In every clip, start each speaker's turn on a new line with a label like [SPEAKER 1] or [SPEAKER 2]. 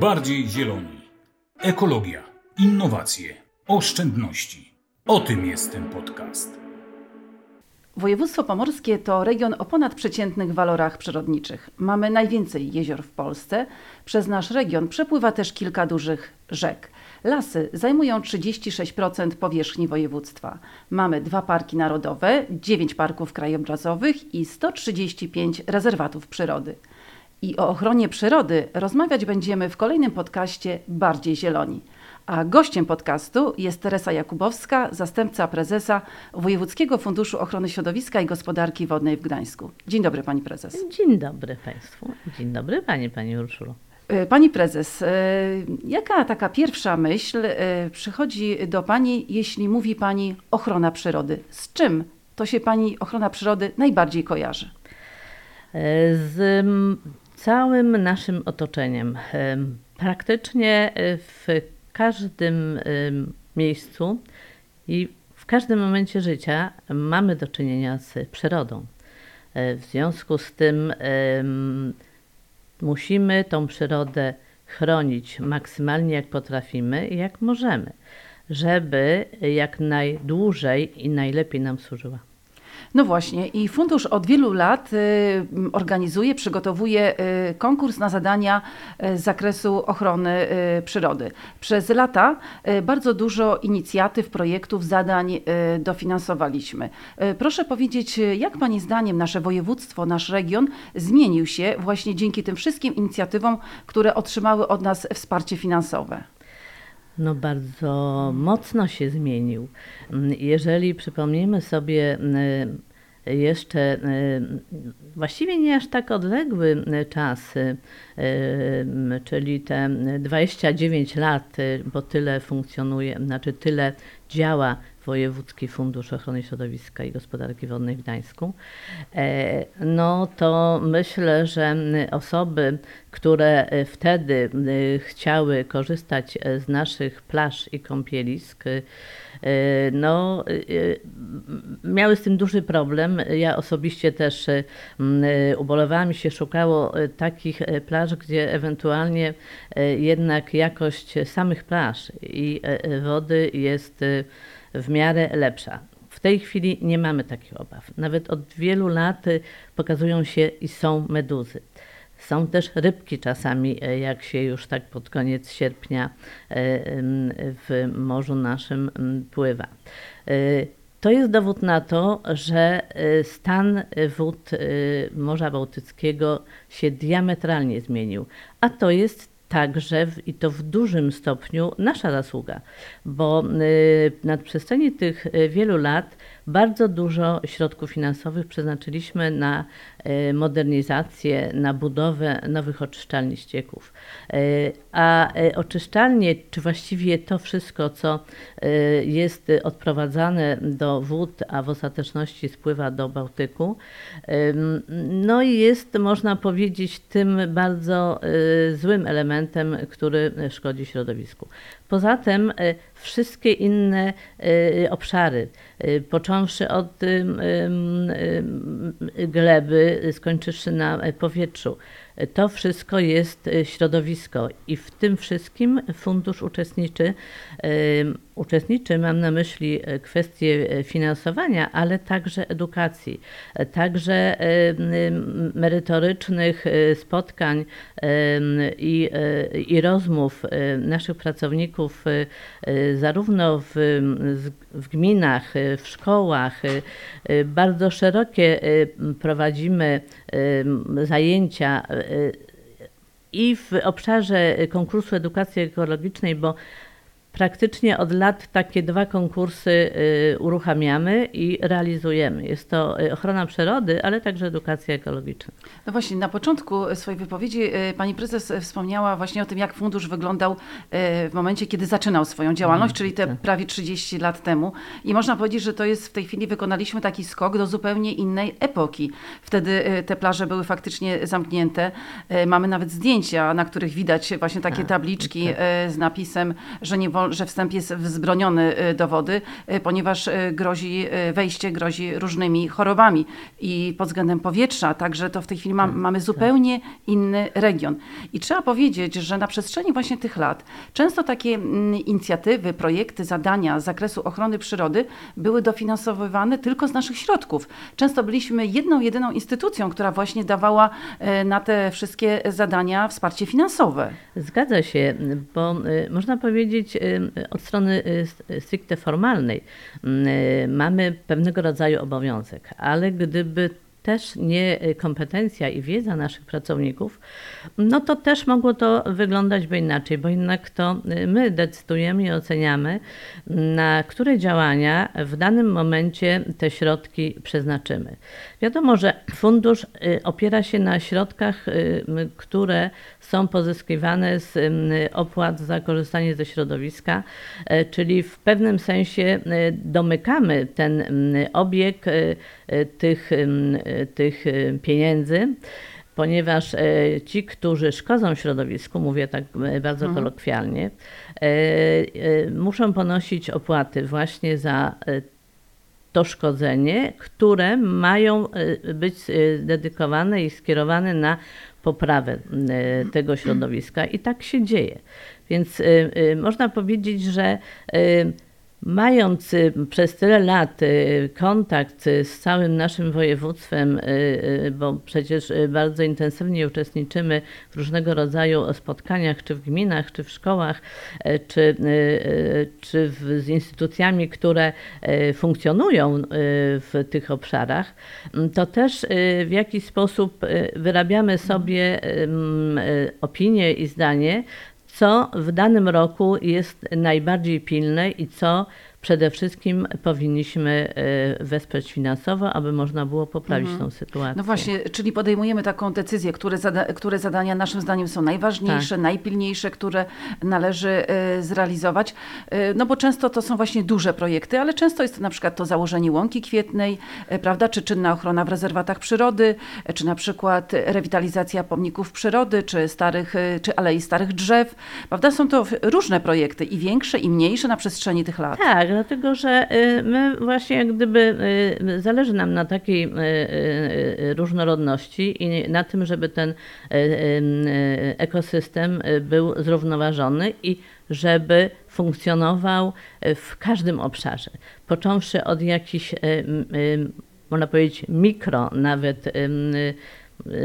[SPEAKER 1] Bardziej zieloni. Ekologia, innowacje, oszczędności. O tym jest ten podcast.
[SPEAKER 2] Województwo pomorskie to region o ponadprzeciętnych walorach przyrodniczych. Mamy najwięcej jezior w Polsce. Przez nasz region przepływa też kilka dużych rzek. Lasy zajmują 36% powierzchni województwa. Mamy dwa parki narodowe, 9 parków krajobrazowych i 135 rezerwatów przyrody. I o ochronie przyrody rozmawiać będziemy w kolejnym podcaście Bardziej Zieloni. A gościem podcastu jest Teresa Jakubowska, zastępca prezesa Wojewódzkiego Funduszu Ochrony Środowiska i Gospodarki Wodnej w Gdańsku. Dzień dobry, pani prezes.
[SPEAKER 3] Dzień dobry Państwu. Dzień dobry Pani, Pani Urszulo.
[SPEAKER 2] E, Pani prezes, e, jaka taka pierwsza myśl e, przychodzi do Pani, jeśli mówi Pani ochrona przyrody? Z czym to się Pani ochrona przyrody najbardziej kojarzy?
[SPEAKER 3] Z całym naszym otoczeniem. Em, Praktycznie e, w każdym miejscu i w każdym momencie życia mamy do czynienia z przyrodą. E, W związku z tym musimy tą przyrodę chronić maksymalnie jak potrafimy i jak możemy, żeby jak najdłużej i najlepiej nam służyła.
[SPEAKER 2] No właśnie, i fundusz od wielu lat y, organizuje, przygotowuje y, konkurs na zadania y, z zakresu ochrony przyrody. Przez lata bardzo dużo inicjatyw, projektów, zadań dofinansowaliśmy. Proszę powiedzieć, jak Pani zdaniem nasze województwo, nasz region zmienił się właśnie dzięki tym wszystkim inicjatywom, które otrzymały od nas wsparcie finansowe?
[SPEAKER 3] No bardzo mocno się zmienił. Jeżeli przypomnimy sobie y, jeszcze y, właściwie nie aż tak odległy czas, y, czyli te 29 lat, bo tyle funkcjonuje, znaczy tyle działa Wojewódzki Fundusz Ochrony Środowiska i Gospodarki Wodnej w Gdańsku, e, no to myślę, że osoby, które e, wtedy e, chciały korzystać z naszych plaż i kąpielisk, no, miały z tym duży problem. Ja osobiście też ubolewałam się szukało takich plaż, gdzie ewentualnie jednak jakość samych plaż i wody jest w miarę lepsza. W tej chwili nie mamy takich obaw. Nawet od wielu lat y, pokazują się i są meduzy. Są też rybki czasami, e, jak się już tak pod koniec sierpnia e, w morzu naszym pływa. E, To jest dowód na to, że stan wód Morza Bałtyckiego się diametralnie zmienił. A to jest także w, i to w dużym stopniu nasza zasługa, bo y, na przestrzeni tych y, wielu lat bardzo dużo środków finansowych przeznaczyliśmy na y, modernizację, na budowę nowych oczyszczalni ścieków. Y, A y, oczyszczalnie, czy właściwie to wszystko, co jest odprowadzane do wód, a w ostateczności spływa do Bałtyku, no i jest, można powiedzieć, tym bardzo złym elementem, który szkodzi środowisku. Poza tym y, wszystkie inne y, obszary, y, począwszy od gleby, skończywszy na powietrzu, to wszystko jest y, środowisko i w tym wszystkim fundusz uczestniczy. Uczestniczy, mam na myśli e, kwestie e, finansowania, ale także edukacji, także merytorycznych spotkań i, i rozmów naszych pracowników zarówno w, w gminach, w szkołach. Bardzo szerokie prowadzimy zajęcia i w obszarze konkursu edukacji ekologicznej, bo Praktycznie od lat takie dwa konkursy y, uruchamiamy i realizujemy. Jest to y, ochrona przyrody, ale także edukacja ekologiczna.
[SPEAKER 2] No właśnie, na początku swojej wypowiedzi e, pani prezes wspomniała właśnie o tym, jak fundusz wyglądał w momencie, kiedy zaczynał swoją działalność, czyli te prawie 30 lat temu. I można powiedzieć, że to jest w tej chwili wykonaliśmy taki skok do zupełnie innej epoki. Wtedy te plaże były faktycznie zamknięte. Mamy nawet zdjęcia, na których widać właśnie takie
[SPEAKER 3] Tak,
[SPEAKER 2] tabliczki
[SPEAKER 3] tak.
[SPEAKER 2] z napisem, że nie wolno wiadomo, że wstęp jest wzbroniony do wody, ponieważ grozi wejście, grozi różnymi chorobami i pod względem powietrza, także to w tej chwili ma, tak, mamy tak. zupełnie inny region. I trzeba powiedzieć, że na przestrzeni właśnie tych lat często takie mm, inicjatywy, projekty, zadania z zakresu ochrony przyrody były dofinansowywane tylko z naszych środków. Często byliśmy jedną, jedyną instytucją, która właśnie dawała na te wszystkie zadania wsparcie finansowe.
[SPEAKER 3] Zgadza się, bo można powiedzieć od strony stricte formalnej. Mamy pewnego rodzaju obowiązek, ale gdyby też nie y, kompetencja i wiedza naszych pracowników, no to też mogło to wyglądać by inaczej, bo jednak to y, my decydujemy i oceniamy, na które działania w danym momencie te środki przeznaczymy. Wiadomo, że fundusz y, opiera się na środkach, które są pozyskiwane z opłat za korzystanie ze środowiska, czyli w pewnym sensie domykamy ten obieg tych tych y, pieniędzy, ponieważ e, ci, którzy szkodzą środowisku, mówię tak e, bardzo mhm. kolokwialnie, e, muszą ponosić opłaty właśnie za to szkodzenie, które mają być dedykowane i skierowane na poprawę tego środowiska i tak się dzieje. Więc można powiedzieć, że Mając y, przez tyle lat y, kontakt z całym naszym województwem, y, bo przecież bardzo intensywnie uczestniczymy w różnego rodzaju spotkaniach, czy w gminach, czy w szkołach, czy, czy w, z instytucjami, które funkcjonują w tych obszarach, to też w jakiś sposób wyrabiamy sobie opinię i zdanie co w danym roku jest najbardziej pilne i co przede wszystkim powinniśmy e, wesprzeć finansowo, aby można było poprawić mhm. tą sytuację.
[SPEAKER 2] No właśnie, czyli podejmujemy taką decyzję, które, zada które zadania naszym zdaniem są najważniejsze, tak. najpilniejsze, które należy e, zrealizować. E, no bo często to są właśnie duże projekty, ale często jest to na przykład to założenie łąki kwietnej, prawda, czy czynna ochrona w rezerwatach przyrody, czy na przykład rewitalizacja pomników przyrody, czy starych, czy alei starych drzew, prawda? Są to różne projekty i większe, i mniejsze na przestrzeni tych lat.
[SPEAKER 3] Tak, dlatego że y, my właśnie jak gdyby y, zależy nam na takiej y, różnorodności i na tym, żeby ten ekosystem był zrównoważony i żeby funkcjonował w każdym obszarze. Począwszy od jakichś, można powiedzieć, mikro nawet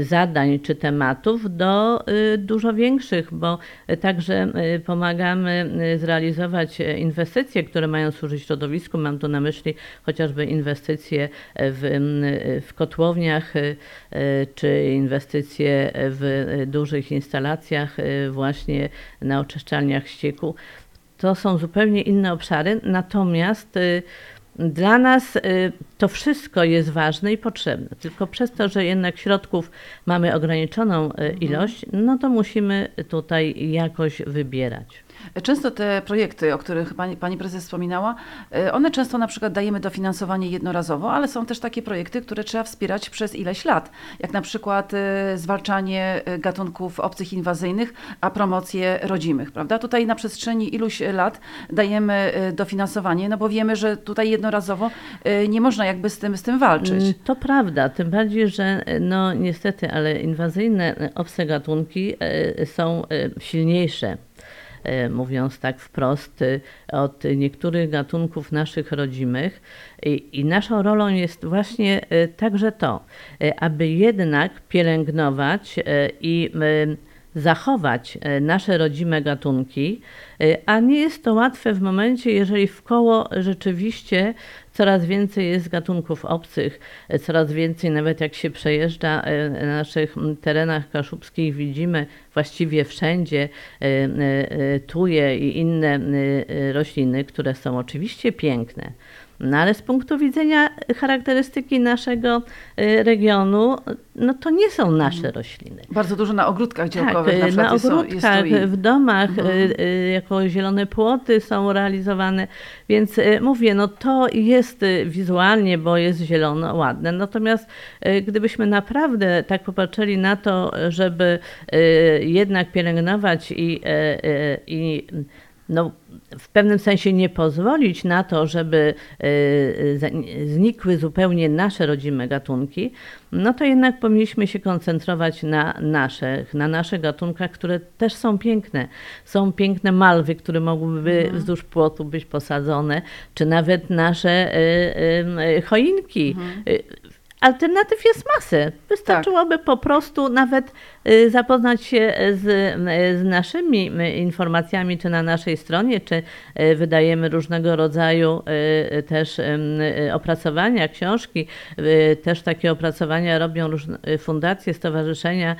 [SPEAKER 3] zadań czy tematów do y, dużo większych, bo także y, pomagamy y, zrealizować inwestycje, które mają służyć środowisku. Mam tu na myśli chociażby inwestycje w, w kotłowniach czy inwestycje w dużych instalacjach właśnie na oczyszczalniach ścieku. To są zupełnie inne obszary, natomiast dla nas y, to wszystko jest ważne i potrzebne, tylko przez to, że jednak środków mamy ograniczoną y, mhm. ilość, no to musimy tutaj jakoś wybierać.
[SPEAKER 2] Często te projekty, o których pani, pani prezes wspominała, e, one często na przykład dajemy dofinansowanie jednorazowo, ale są też takie projekty, które trzeba wspierać przez ileś lat, jak na przykład e, zwalczanie e, gatunków obcych inwazyjnych, a promocję rodzimych, prawda? Tutaj na przestrzeni iluś lat dajemy dofinansowanie, no bo wiemy, że tutaj jednorazowo nie można jakby z tym, z tym walczyć. Mm,
[SPEAKER 3] to prawda, tym bardziej, że no niestety, ale inwazyjne obce gatunki są silniejsze mówiąc tak wprost, e, od niektórych gatunków naszych rodzimych. I naszą rolą jest właśnie e, także to, aby jednak pielęgnować i zachować nasze rodzime gatunki, a nie jest to łatwe w momencie, jeżeli w koło rzeczywiście coraz więcej jest gatunków obcych, coraz więcej, nawet jak się przejeżdża e, na naszych terenach kaszubskich, widzimy właściwie wszędzie e, e, tuje i inne rośliny, które są oczywiście piękne no ale z punktu widzenia charakterystyki naszego y, regionu, no to nie są nasze mhm. rośliny.
[SPEAKER 2] Bardzo dużo na ogródkach działkowych tak, na,
[SPEAKER 3] na ogródkach, jest w domach, mhm. Y, y, jako zielone płoty są realizowane, więc mówię, no to jest wizualnie, bo jest zielono, ładne, natomiast gdybyśmy naprawdę tak popatrzyli na to, żeby jednak pielęgnować i, i no, w pewnym sensie nie pozwolić na to, żeby y, znikły zupełnie nasze rodzime gatunki, no to jednak powinniśmy się koncentrować na naszych, na naszych gatunkach, które też są piękne. Są piękne malwy, które mogłyby mhm. wzdłuż płotu być posadzone, czy nawet nasze y, y, choinki. Mhm. Alternatyw jest masę. Wystarczyłoby tak. po prostu nawet y, zapoznać się z, z naszymi informacjami, czy na naszej stronie, czy y, wydajemy różnego rodzaju y, też opracowania, książki. Też takie opracowania robią różne fundacje, stowarzyszenia,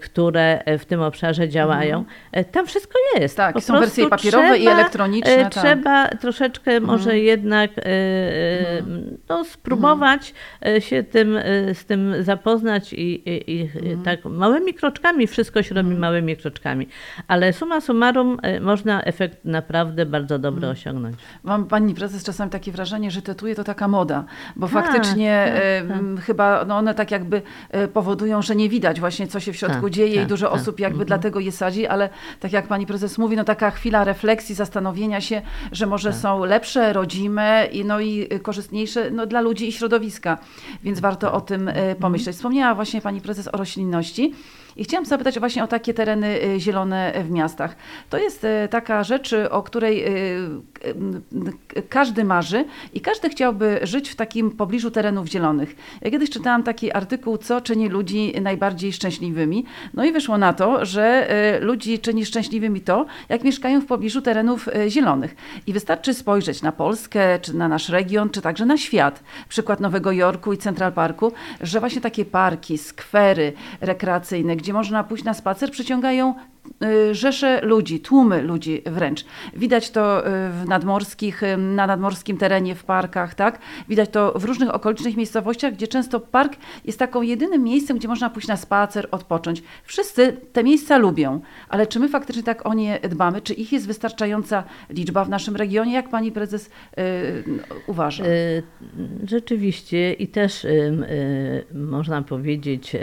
[SPEAKER 3] które w tym obszarze działają. Mhm. Tam wszystko jest.
[SPEAKER 2] Tak, po są wersje papierowe trzeba, i elektroniczne.
[SPEAKER 3] Tak. Trzeba troszeczkę mhm. może jednak mhm. no, spróbować się tym, y, z tym zapoznać i, i, i mhm. tak małymi kroczkami, wszystko się robi mhm. małymi kroczkami. Ale suma summarum y, można efekt naprawdę bardzo dobry mhm. osiągnąć.
[SPEAKER 2] Mam pani prezes czasami takie wrażenie, że tetuje to taka moda, bo tak, faktycznie tak, tak. chyba no one tak jakby y, powodują, że nie widać właśnie co się w środku tak, dzieje i tak, dużo tak. osób jakby dlatego je sadzi, ale tak jak pani prezes mówi, no taka chwila refleksji, zastanowienia się, że może są lepsze, rodzime i, no i korzystniejsze no, dla ludzi i środowiska. Więc warto o tym e, pomyśleć. Wspomniała właśnie pani prezes o roślinności. I chciałam zapytać właśnie o takie tereny y, zielone w miastach. To jest y, taka rzecz, o której y, każdy marzy i każdy chciałby żyć w takim pobliżu terenów zielonych. Ja kiedyś czytałam taki artykuł, co czyni ludzi najbardziej szczęśliwymi. No i wyszło na to, że ludzi czyni szczęśliwymi to, jak mieszkają w pobliżu terenów zielonych. I wystarczy spojrzeć na Polskę, czy na nasz region, czy także na świat. Przykład Nowego Jorku i Central Parku, że właśnie takie parki, skwery rekreacyjne, gdzie można pójść na spacer, przyciągają rzesze ludzi, tłumy ludzi wręcz. Widać to y, w nadmorskich, y, na nadmorskim terenie, w parkach, tak? Widać to w różnych okolicznych miejscowościach, gdzie często park jest taką jedynym miejscem, gdzie można pójść na spacer, odpocząć. Wszyscy te miejsca lubią, ale czy my faktycznie tak o nie dbamy? Czy ich jest wystarczająca liczba w naszym regionie? Jak pani prezes uważa?
[SPEAKER 3] Rzeczywiście i też można powiedzieć,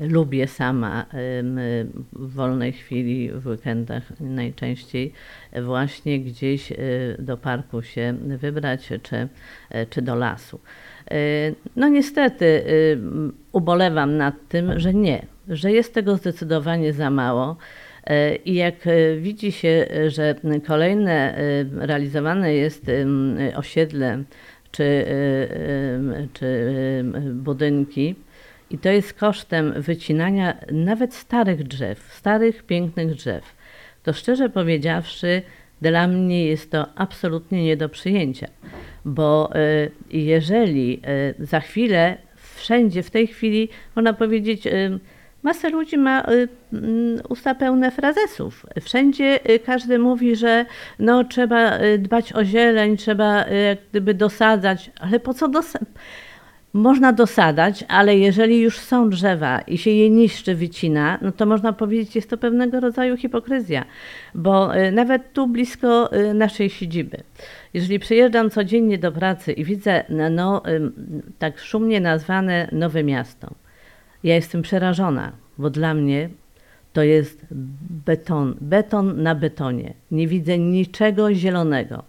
[SPEAKER 3] lubię sama w wolnej chwili chwili w weekendach najczęściej właśnie gdzieś e, do parku się wybrać czy, e, czy do lasu. E, no niestety ubolewam nad tym, że nie, że jest tego zdecydowanie za mało. I jak widzi się, że kolejne realizowane jest osiedle czy, czy budynki, i to jest kosztem wycinania nawet starych drzew, starych, pięknych drzew. To szczerze powiedziawszy, dla mnie jest to absolutnie nie do przyjęcia, bo y, jeżeli y, za chwilę, wszędzie w tej chwili, można powiedzieć, y, Masa ludzi ma mm, usta pełne frazesów. Wszędzie każdy mówi, że no, trzeba dbać o zieleń, trzeba gdyby dosadzać, ale po co dosadzać? Można dosadać, ale jeżeli już są drzewa i się je niszczy, wycina, no to można powiedzieć, jest to pewnego rodzaju hipokryzja, bo y, nawet tu blisko y, naszej siedziby, jeżeli przyjeżdżam codziennie do pracy i widzę no, no tak szumnie nazwane Nowe Miasto, ja jestem przerażona, bo dla mnie to jest beton, beton na betonie. Nie widzę niczego zielonego.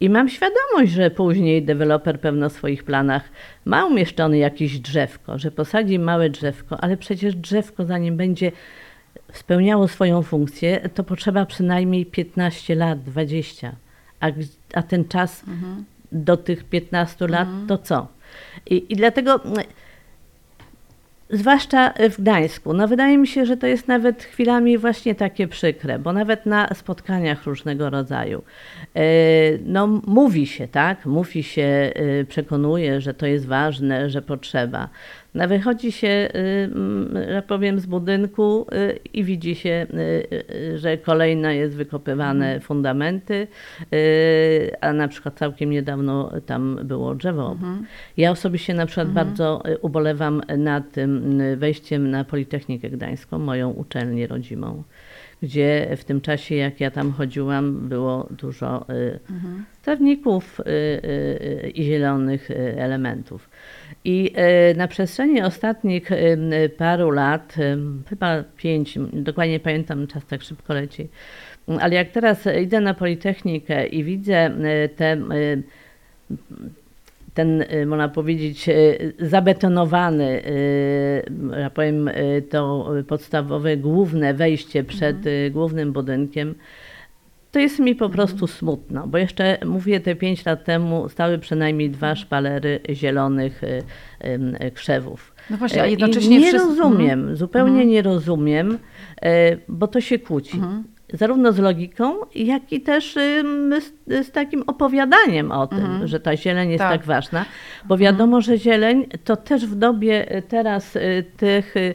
[SPEAKER 3] I mam świadomość, że później deweloper pewno w swoich planach ma umieszczone jakieś drzewko, że posadzi małe drzewko, ale przecież drzewko, zanim będzie spełniało swoją funkcję, to potrzeba przynajmniej 15 lat, 20. A, a ten czas mhm. do tych 15 lat mhm. to co? I, I dlatego zwłaszcza w Gdańsku. No wydaje mi się, że to jest nawet chwilami właśnie takie przykre, bo nawet na spotkaniach różnego rodzaju, e, no mówi się, tak, mówi się, e, przekonuje, że to jest ważne, że potrzeba. No, wychodzi się, y, że powiem, z budynku y, i widzi się, y, że kolejna jest wykopywane mhm. fundamenty, a na przykład całkiem niedawno tam było drzewo. Mhm. Ja osobiście na przykład mhm. bardzo ubolewam nad tym wejściem na Politechnikę Gdańską, moją uczelnię rodzimą gdzie w tym czasie, jak ja tam chodziłam, było dużo trawników i zielonych elementów. I na przestrzeni ostatnich paru lat, chyba pięć, dokładnie pamiętam, czas tak szybko leci, ale jak teraz idę na Politechnikę i widzę te ten, można powiedzieć, zabetonowany, ja powiem, to podstawowe, główne wejście przed mhm. głównym budynkiem, to jest mi po prostu smutno, bo jeszcze mówię, te pięć lat temu stały przynajmniej dwa szpalery zielonych krzewów.
[SPEAKER 2] No właśnie, a jednocześnie
[SPEAKER 3] I nie wszyscy... rozumiem, mhm. zupełnie mhm. nie rozumiem, bo to się kłóci. Mhm zarówno z logiką, jak i też z, z takim opowiadaniem o tym, mhm. że ta zieleń jest tak, tak ważna, bo wiadomo, że zieleń to też w dobie teraz y, tych y,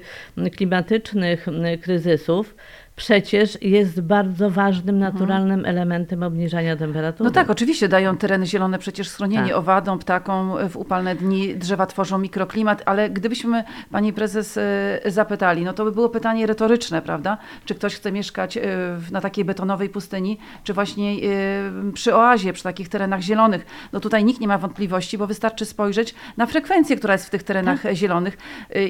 [SPEAKER 3] klimatycznych y, kryzysów przecież jest bardzo ważnym, mhm. naturalnym elementem obniżania temperatury.
[SPEAKER 2] No tak, oczywiście dają tereny zielone przecież schronienie tak. owadom, ptakom w upalne dni, drzewa tworzą mikroklimat, ale gdybyśmy pani prezes e, zapytali, no to by było pytanie retoryczne, prawda? Czy ktoś chce mieszkać e, na takiej betonowej pustyni, czy właśnie e, przy oazie, przy takich terenach zielonych? No tutaj nikt nie ma wątpliwości, bo wystarczy spojrzeć na frekwencję, która jest w tych terenach tak. zielonych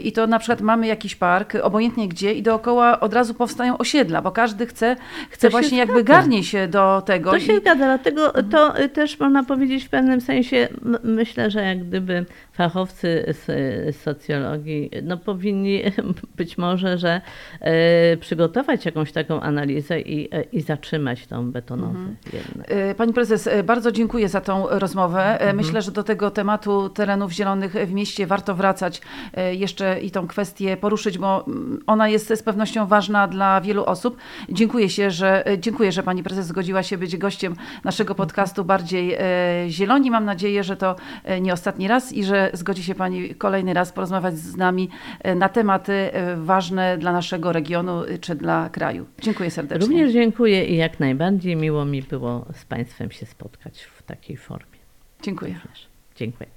[SPEAKER 2] i to na przykład mamy jakiś park, obojętnie gdzie i dookoła od razu powstają osiedla osiedla, bo każdy chce, chce właśnie jakby garnie się do tego.
[SPEAKER 3] To się i... zgadza, dlatego to też można powiedzieć w pewnym sensie, myślę, że jak gdyby fachowcy z socjologii no powinni być może, że e, przygotować jakąś taką analizę i, e, i zatrzymać tą betonową. Mhm.
[SPEAKER 2] Pani prezes, bardzo dziękuję za tą rozmowę. Mhm. Myślę, że do tego tematu terenów zielonych w mieście warto wracać jeszcze i tą kwestię poruszyć, bo mm, ona jest z pewnością ważna dla wielu osób. Dziękuję się, że dziękuję, że pani prezes zgodziła się być gościem naszego podcastu Bardziej Zieloni. Mam nadzieję, że to nie ostatni raz i że zgodzi się Pani kolejny raz porozmawiać z nami e, na tematy e, ważne dla naszego regionu e, czy dla kraju. Dziękuję serdecznie.
[SPEAKER 3] Również dziękuję i jak najbardziej miło mi było z Państwem się spotkać w takiej formie.
[SPEAKER 2] Dziękuję.
[SPEAKER 3] Dziękuję.